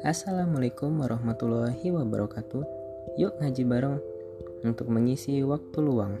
Assalamualaikum warahmatullahi wabarakatuh. Yuk ngaji bareng untuk mengisi waktu luang.